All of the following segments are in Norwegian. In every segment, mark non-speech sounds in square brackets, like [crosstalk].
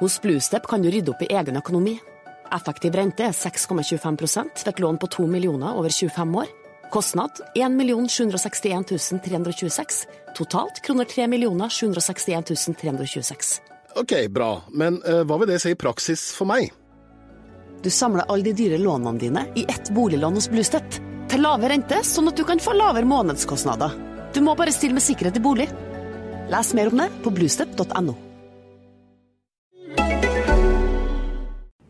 Hos Bluestep kan du rydde opp i egen økonomi. Effektiv rente er 6,25 ved et lån på 2 millioner over 25 år. Kostnad 1 761 326. Totalt kroner 3 761 326. Ok, bra. Men uh, hva vil det si i praksis for meg? Du samler alle de dyre lånene dine i ett boliglån hos Bluestep. Til lave rente, sånn at du kan få lavere månedskostnader. Du må bare stille med sikkerhet i bolig. Les mer om det på bluestep.no.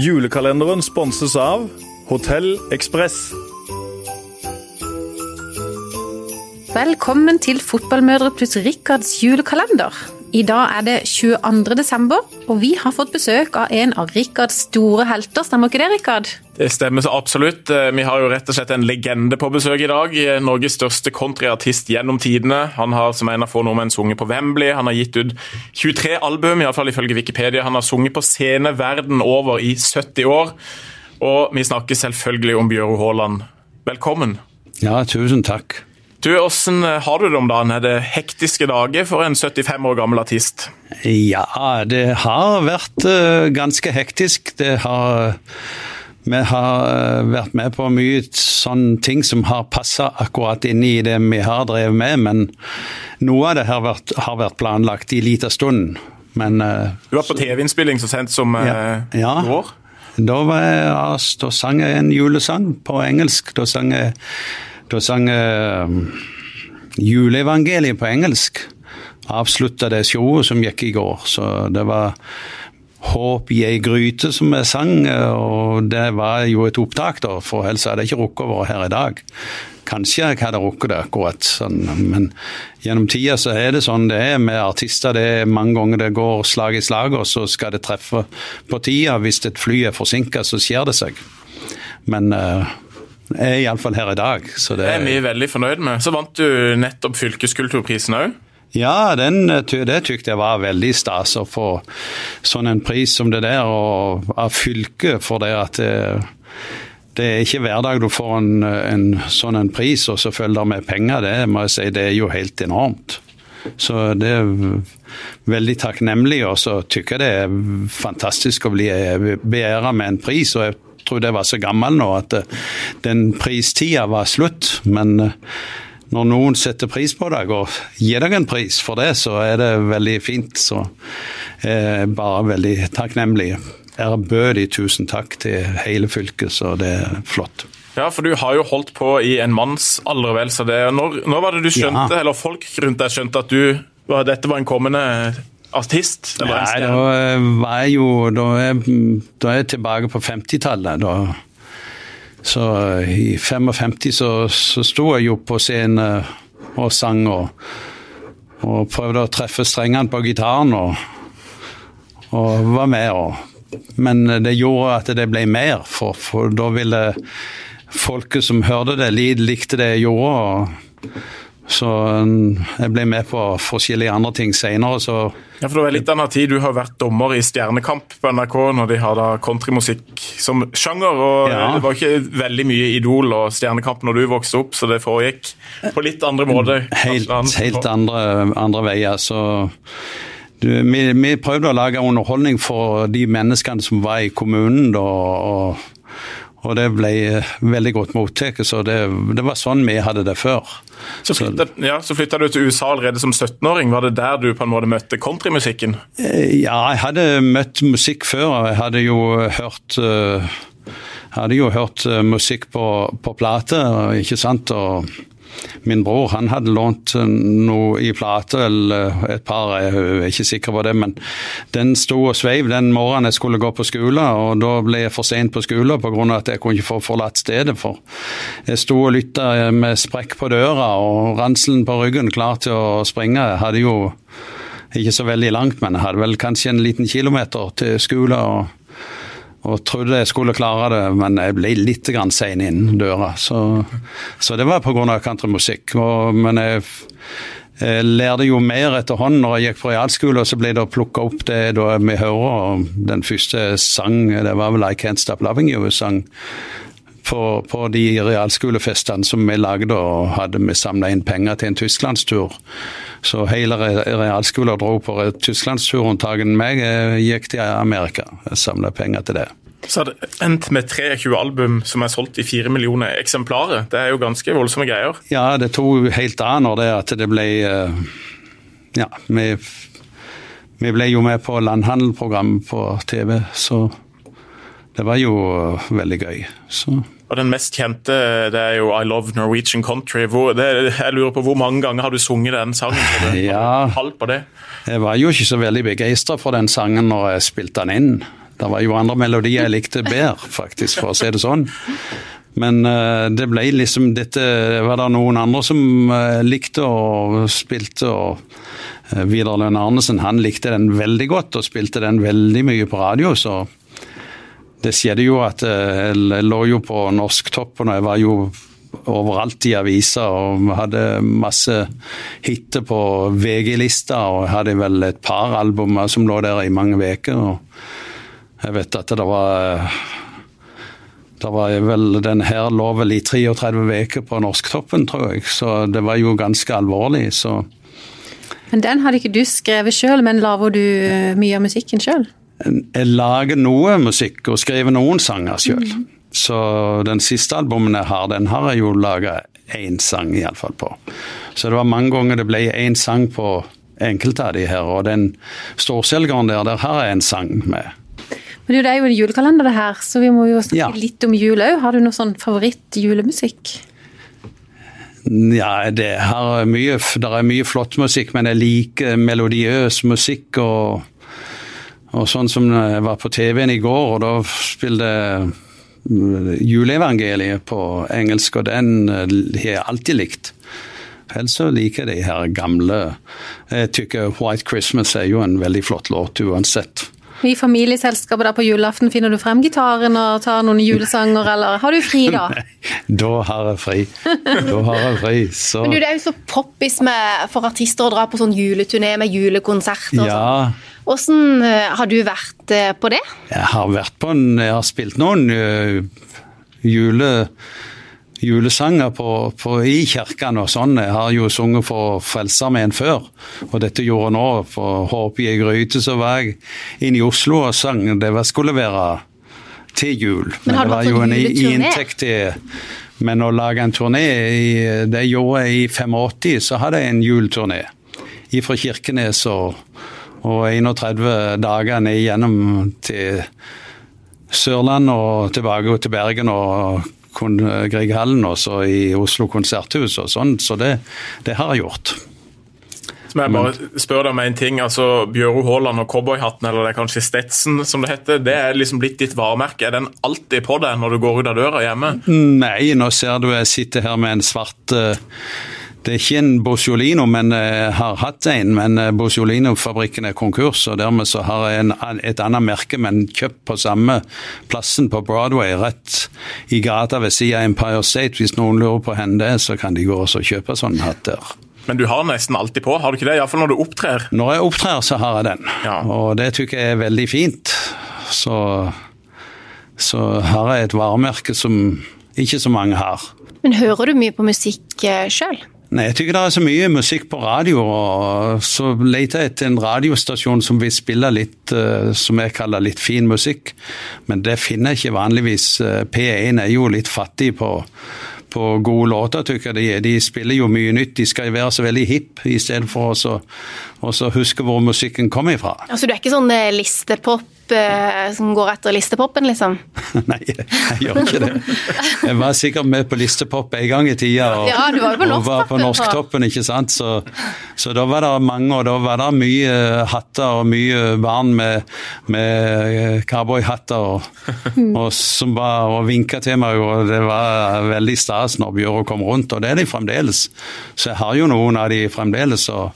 Julekalenderen sponses av Hotell Ekspress. Velkommen til Fotballmødre pluss Rikards julekalender. I dag er det 22. desember, og vi har fått besøk av en av Rikards store helter. Stemmer ikke det, Rikard? Det stemmer så absolutt. Eh, Vi har jo rett og slett en legende på besøk i dag. Eh, Norges største countryartist gjennom tidene. Han har som en av få nordmenn sunget på Wembley. Han har gitt ut 23 album, iallfall ifølge Wikipedia. Han har sunget på scene verden over i 70 år. Og vi snakker selvfølgelig om Bjøro Haaland. Velkommen. Ja, tusen takk. Du, Hvordan har du det om dagen? Er det hektiske dager for en 75 år gammel artist? Ja, det har vært eh, ganske hektisk. Det har Vi har eh, vært med på mye sånne ting som har passa akkurat inn i det vi har drevet med, men noe av det har vært, har vært planlagt i lita stund. Men eh, Du var på TV-innspilling så sent som Ja. Ja. år. Da, var jeg, da sang jeg en julesang på engelsk. Da sang jeg, da sang um, juleevangeliet på engelsk. Avslutta det showet som gikk i går. Så det var Håp i ei gryte som jeg sang, og det var jo et opptak, da, for ellers hadde jeg ikke rukket å være her i dag. Kanskje jeg hadde rukket det akkurat sånn, men gjennom tida så er det sånn det er med artister. Det er mange ganger det går slag i slag, og så skal det treffe på tida. Hvis et fly er forsinka, så skjer det seg. Men jeg er iallfall her i dag, så det Det er vi veldig fornøyd med. Så vant du nettopp fylkeskulturprisen òg. Ja, den, eh, det tykte jeg var veldig stas å få sånn en pris som det der og, av fylket, for det at det, det er ikke hver dag du får en, en sånn en pris, og så følger det med penger. Det må jeg si, det er jo helt enormt. Så det er veldig takknemlig, og så tykker jeg det er fantastisk å bli beæra med en pris. og jeg tror det var så gammel nå at eh, den pristida var slutt. Men eh, når noen setter pris på deg og gir deg en pris for det, så er det veldig fint. Så er bare veldig takknemlig. Ærbødig tusen takk til hele fylket, så det er flott. Ja, for du har jo holdt på i en mannsalder, vel. Så det, når, når var det du skjønte, Ja. eller folk rundt deg skjønte at du, dette var en kommende artist? Eller Nei, da eh, var jeg jo Da er, da er jeg tilbake på 50-tallet. da Så eh, i 55 så, så sto jeg jo på scenen og sang og, og prøvde å treffe strengene på gitaren og, og var med. Og, men det gjorde at det ble mer, for, for da ville folket som hørte det, li- likte det jeg gjorde. og så mm, jeg ble med på forskjellige andre ting senere, så Ja, for det var litt annen tid. Du har vært dommer i Stjernekamp på NRK når de har da countrymusikk som sjanger. og Ja. Det var ikke veldig mye Idol og Stjernekamp når du vokste opp, så det foregikk på litt andre måter. helt, helt andre, andre veier. Så du, vi, vi prøvde å lage underholdning for de menneskene som var i kommunen, da, og, og det ble veldig godt mottatt. Så det, det var sånn vi hadde det før. Så flytta, ja, så flytta du til USA allerede som 17-åring. Var det der du på en måte møtte countrymusikken? Eh, Ja, jeg hadde møtt musikk før. Jeg hadde jo hørt eh, hadde jo hørt eh, musikk på, på plate, ikke sant. Og min bror han hadde lånt eh, noe i plate, eller et par, jeg er ikke sikker på det. Men den sto og sveiv den morgenen jeg skulle gå på skole, og da ble jeg for sent på skole pga. at jeg kunne ikke få forlatt stedet. For jeg sto og lytta med sprekk på døra og ranselen på ryggen, klar til å springe. Jeg hadde jo ikke så veldig langt, men jeg hadde vel kanskje en liten kilometer til skole. og, og trodde jeg skulle klare det, men jeg ble litt sein inn døra. Så, så det var pga. countrymusikk. Men jeg, jeg lærte jo mer etter hånd når jeg gikk på realskole, så ble det å plukke opp det da vi hører. Den første sang, det var vel I Can't Stop Loving You, sang på, på de realskolefestene som vi lagde, og hadde vi samla inn penger til en tysklandstur. Så hele realskolen dro på tysklandstur. unntatt meg eh, gikk til Amerika. Samla penger til det. Så det endt med 23 album som er solgt i 4 millioner eksemplarer. Det er jo ganske voldsomme greier. Ja, det tok helt av når det at det ble eh, Ja, vi, vi ble jo med på landhandelprogrammet på TV, så det var jo eh, veldig gøy. Så Og den mest kjente det er jo I Love Norwegian Country. Hvor, det, jeg lurer på Hvor mange ganger har du sunget den sangen? Det- [laughs] Ja. Halv på det. jeg var jo ikke så veldig begeistra for den sangen når jeg spilte den inn. Det var jo andre melodier jeg likte bedre, faktisk, for å si det sånn. Men eh, det ble liksom dette Var det noen andre som eh, likte og spilte, og uh, Vidar Lønne Arnesen han likte den veldig godt og spilte den veldig mye på radio, så det skjedde jo at eh, jeg lå jo på Norsktoppen, og jeg var jo overalt i aviser og hadde masse hiter på VG-lista, og jeg hadde vel et par albumer som lå der i mange uker. Jeg vet at det var det var vel, Den her lå vel i 33 uker på Norsktoppen, tror jeg, så det var jo ganske alvorlig. så Men den hadde ikke du skrevet sjøl, men lager du eh, mye av musikken sjøl? Jeg lager noe musikk og skriver noen sanger sjøl. Så den siste albumen jeg har, den har jeg jo laga én sang iallfall på. Så det var mange ganger det ble én sang på enkelte av de her, og den storselgeren der, der har jeg en sang med. Men du, det er jo en julekalender det her, så vi må jo snakke Ja. litt om jul òg. Har du noe sånn favoritt-julemusikk? Ja, det er mye, det er mye flott musikk, men jeg liker melodiøs musikk. og og sånn som jeg var på TV-en i går, og da spilte juleevangeliet på engelsk, og den eh, har jeg alltid likt. Ellers så liker jeg de her gamle Jeg tykker White Christmas er jo en veldig flott låt uansett. I familieselskapet der på julaften finner du frem gitaren og tar noen julesanger, eller har du fri da? [laughs] Da har jeg fri. Da har jeg fri. Så Men du, Det er jo så poppis for artister å dra på sånn juleturné med julekonserter. og sånn. Hvordan eh, har du vært eh, på det? Jeg har vært på en Jeg har spilt noen øh, jule, julesanger på, på, i kirkene og sånn. Jeg har jo sunget for Frelsesarmeen før, og dette gjorde jeg nå. For Håp i ei gryte så var jeg inne i Oslo og sang. Det var, skulle være til jul. Men du det var jo en inntekt til Men å lage en turné, i- det gjorde jeg i 85, så hadde jeg en juleturné. Fra Kirkenes og, og 31 dager ned igjennom til Sørland og tilbake til Bergen og Grieghallen og så i Oslo konserthus og sånn. Så det, det har jeg gjort. Så må jeg bare spørre deg om en ting. altså Bjøro Haaland og cowboyhatten, eller det er kanskje Stetson som det heter, det er liksom blitt ditt varemerke. Er den alltid på deg når du går ut av døra hjemme? Nei, nå ser du jeg sitter her med en svart eh, Det er ikke en Bosciolino, men jeg har hatt en. Men eh, Bosciolino-fabrikken er konkurs, og dermed så har jeg en, et annet merke, men kjøpt på samme plassen på Broadway, rett i gata ved siden av Empire State. Hvis noen lurer på hvor det er, så kan de gå og så kjøpe sånn hatt der. Men du har nesten alltid på, har du ikke det? Iallfall når du opptrer. Når jeg opptrer, så har jeg den. Ja. Og det tykker jeg er veldig fint. Så, så har jeg et varemerke som ikke så mange har. Men hører du mye på musikk uh, sjøl? Nei, jeg tykker det er så mye musikk på radio, og så leter jeg etter en radiostasjon som vil spille litt, eh, som jeg kaller litt fin musikk. Men det finner jeg ikke vanligvis. Eh, P1 er jo litt fattig på, på gode låter, tykker jeg. De, de spiller jo mye nytt. De skal jo være så veldig hipp, i stedet for å huske hvor musikken kommer ifra. Altså, du er ikke sånn eh, listepop som går etter listepopen, liksom? [laughs] Nei, jeg, jeg gjør ikke det. Jeg var sikkert med på listepop en gang i tida. Og, Ja, du var på og var på Norsktoppen, ikke sant. Så, så da var det mange, og da var det mye hatter og mye barn med, med cowboyhatter og, og som var og vinka til meg, og det var veldig stas når Bjøro kom rundt, og det er de fremdeles. Så jeg har jo noen av de fremdeles, og,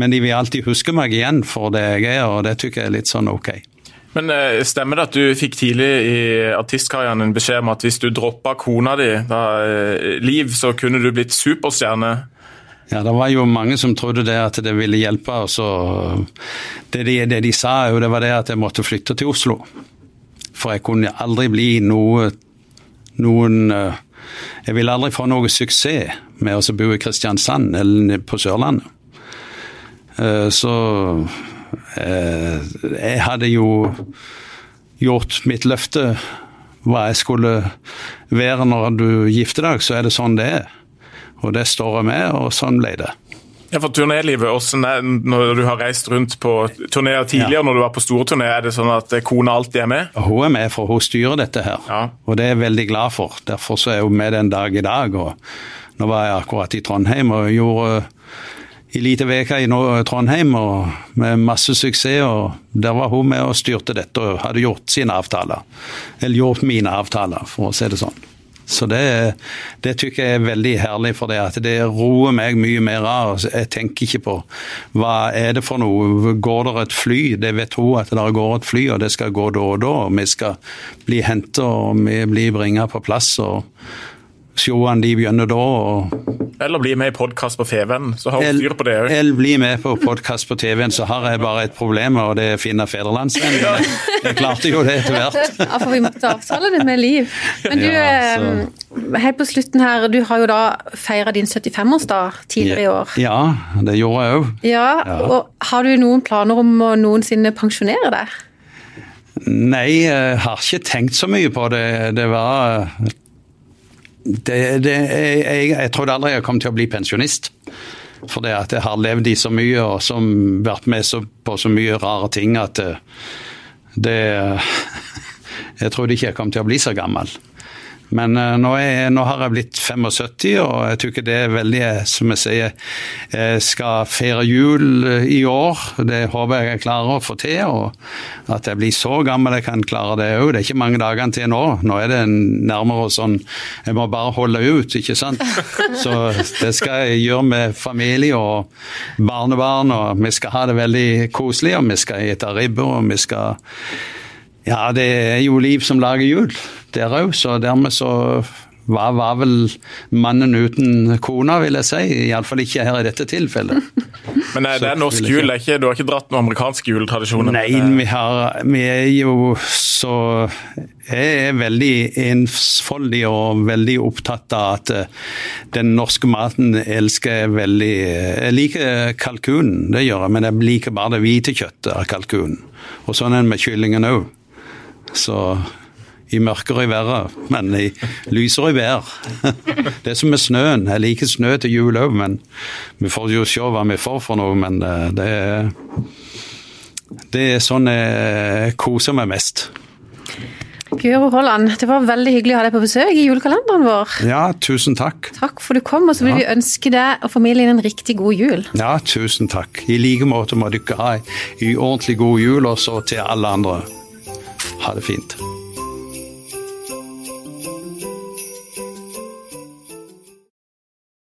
men de vil alltid huske meg igjen for det jeg er, og det tykker jeg er litt sånn ok. Men eh, Stemmer det at du fikk tidlig i artistkarrieren en beskjed om at hvis du droppa kona di, da, eh, Liv, så kunne du blitt superstjerne? Ja, det var jo mange som trodde det at det ville hjelpe. og så det, de, det de sa, jo, det var det at jeg måtte flytte til Oslo. For jeg kunne aldri bli noe, noen eh, Jeg ville aldri få noe suksess med å bo i Kristiansand eller på Sørlandet. Eh, Så eh, jeg hadde jo gjort mitt løfte hva jeg skulle være når du gifter deg, så er det sånn det er. Og det står jeg med, og sånn ble det. Ja, for turnélivet, når du har reist rundt på turneer tidligere, når du var på store turneer, er det sånn at kona alltid er med? Hun er med, for hun styrer dette her. Ja. Og det er jeg veldig glad for. Derfor så er hun med den dag i dag. Og nå var jeg akkurat i Trondheim og gjorde lite uke i Trondheim og med masse suksess. og Der var hun med og styrte dette og hadde gjort sine avtaler. Eller gjort mine avtaler, for å si det sånn. Så det, det tykker jeg er veldig herlig, for det at det roer meg mye mer av. Jeg tenker ikke på hva er det for noe. Går det et fly? Det vet hun at det går et fly, og det skal gå da og da. Vi skal bli hentet og vi blir bringet på plass. og Showene de begynner da. og Eller bli med i podkast på TV-en, så har hun styr på det òg. Eller bli med på podkast på TV-en, så har jeg bare et problem, og det er å finne fedrelandsvennen. Jeg, jeg klarte jo det etter hvert. [laughs] Ja, for vi måtte avtale det med Liv. Men du, Ja, eh, helt på slutten her, du har jo da feira din 75-årsdag tidligere i år. Ja, det gjorde jeg òg. Ja, og Har du noen planer om å noensinne pensjonere deg? Nei, jeg har ikke tenkt så mye på det. Det var det, det, jeg, jeg, jeg trodde aldri jeg kom til å bli pensjonist. For det at jeg har levd i så mye og som vært med så, på så mye rare ting at det, det [laughs] Jeg trodde ikke jeg kom til å bli så gammel. Men eh, nå, er, nå har jeg blitt 75, og jeg tror ikke det er veldig Som jeg sier, jeg skal feire jul eh, i år. Det håper jeg jeg klarer å få til. Og at jeg blir så gammel jeg kan klare det òg. Det er ikke mange dagene til nå. Nå er det nærmere sånn Jeg må bare holde ut, ikke sant. [laughs] Så det skal jeg gjøre med familie og barnebarn, og vi skal ha det veldig koselig. Og vi skal spise ribbe, og vi skal ja, det er jo liv som lager jul der òg, så dermed så var, var vel mannen uten kona, vil jeg si. Iallfall ikke her i dette tilfellet. [laughs] Men nei, det er norsk jul, det er ikke, du har ikke dratt noen amerikansk juletradisjoner? Nei, vi, har, vi er jo så Jeg er veldig ensfoldig og veldig opptatt av at eh, den norske maten elsker jeg veldig Jeg liker kalkunen, det gjør jeg, men jeg liker bare det hvite kjøttet av kalkunen. Og sånn er det med kyllingen òg. Så i mørkere i været, men i lysere i vær. [laughs] Det er som med snøen. Jeg liker snø til jul òg, men vi får jo se hva vi får for noe. Men eh, det er, det er sånn jeg koser meg mest. Guro Holland, det var veldig hyggelig å ha deg på besøk i julekalenderen vår. Ja, tusen takk. Takk for du kom, og så vil vi ønske deg og familien en riktig god jul. Ja, tusen takk. I like måte må dere ha ei ordentlig god jul, også til alle andre. Ha det fint.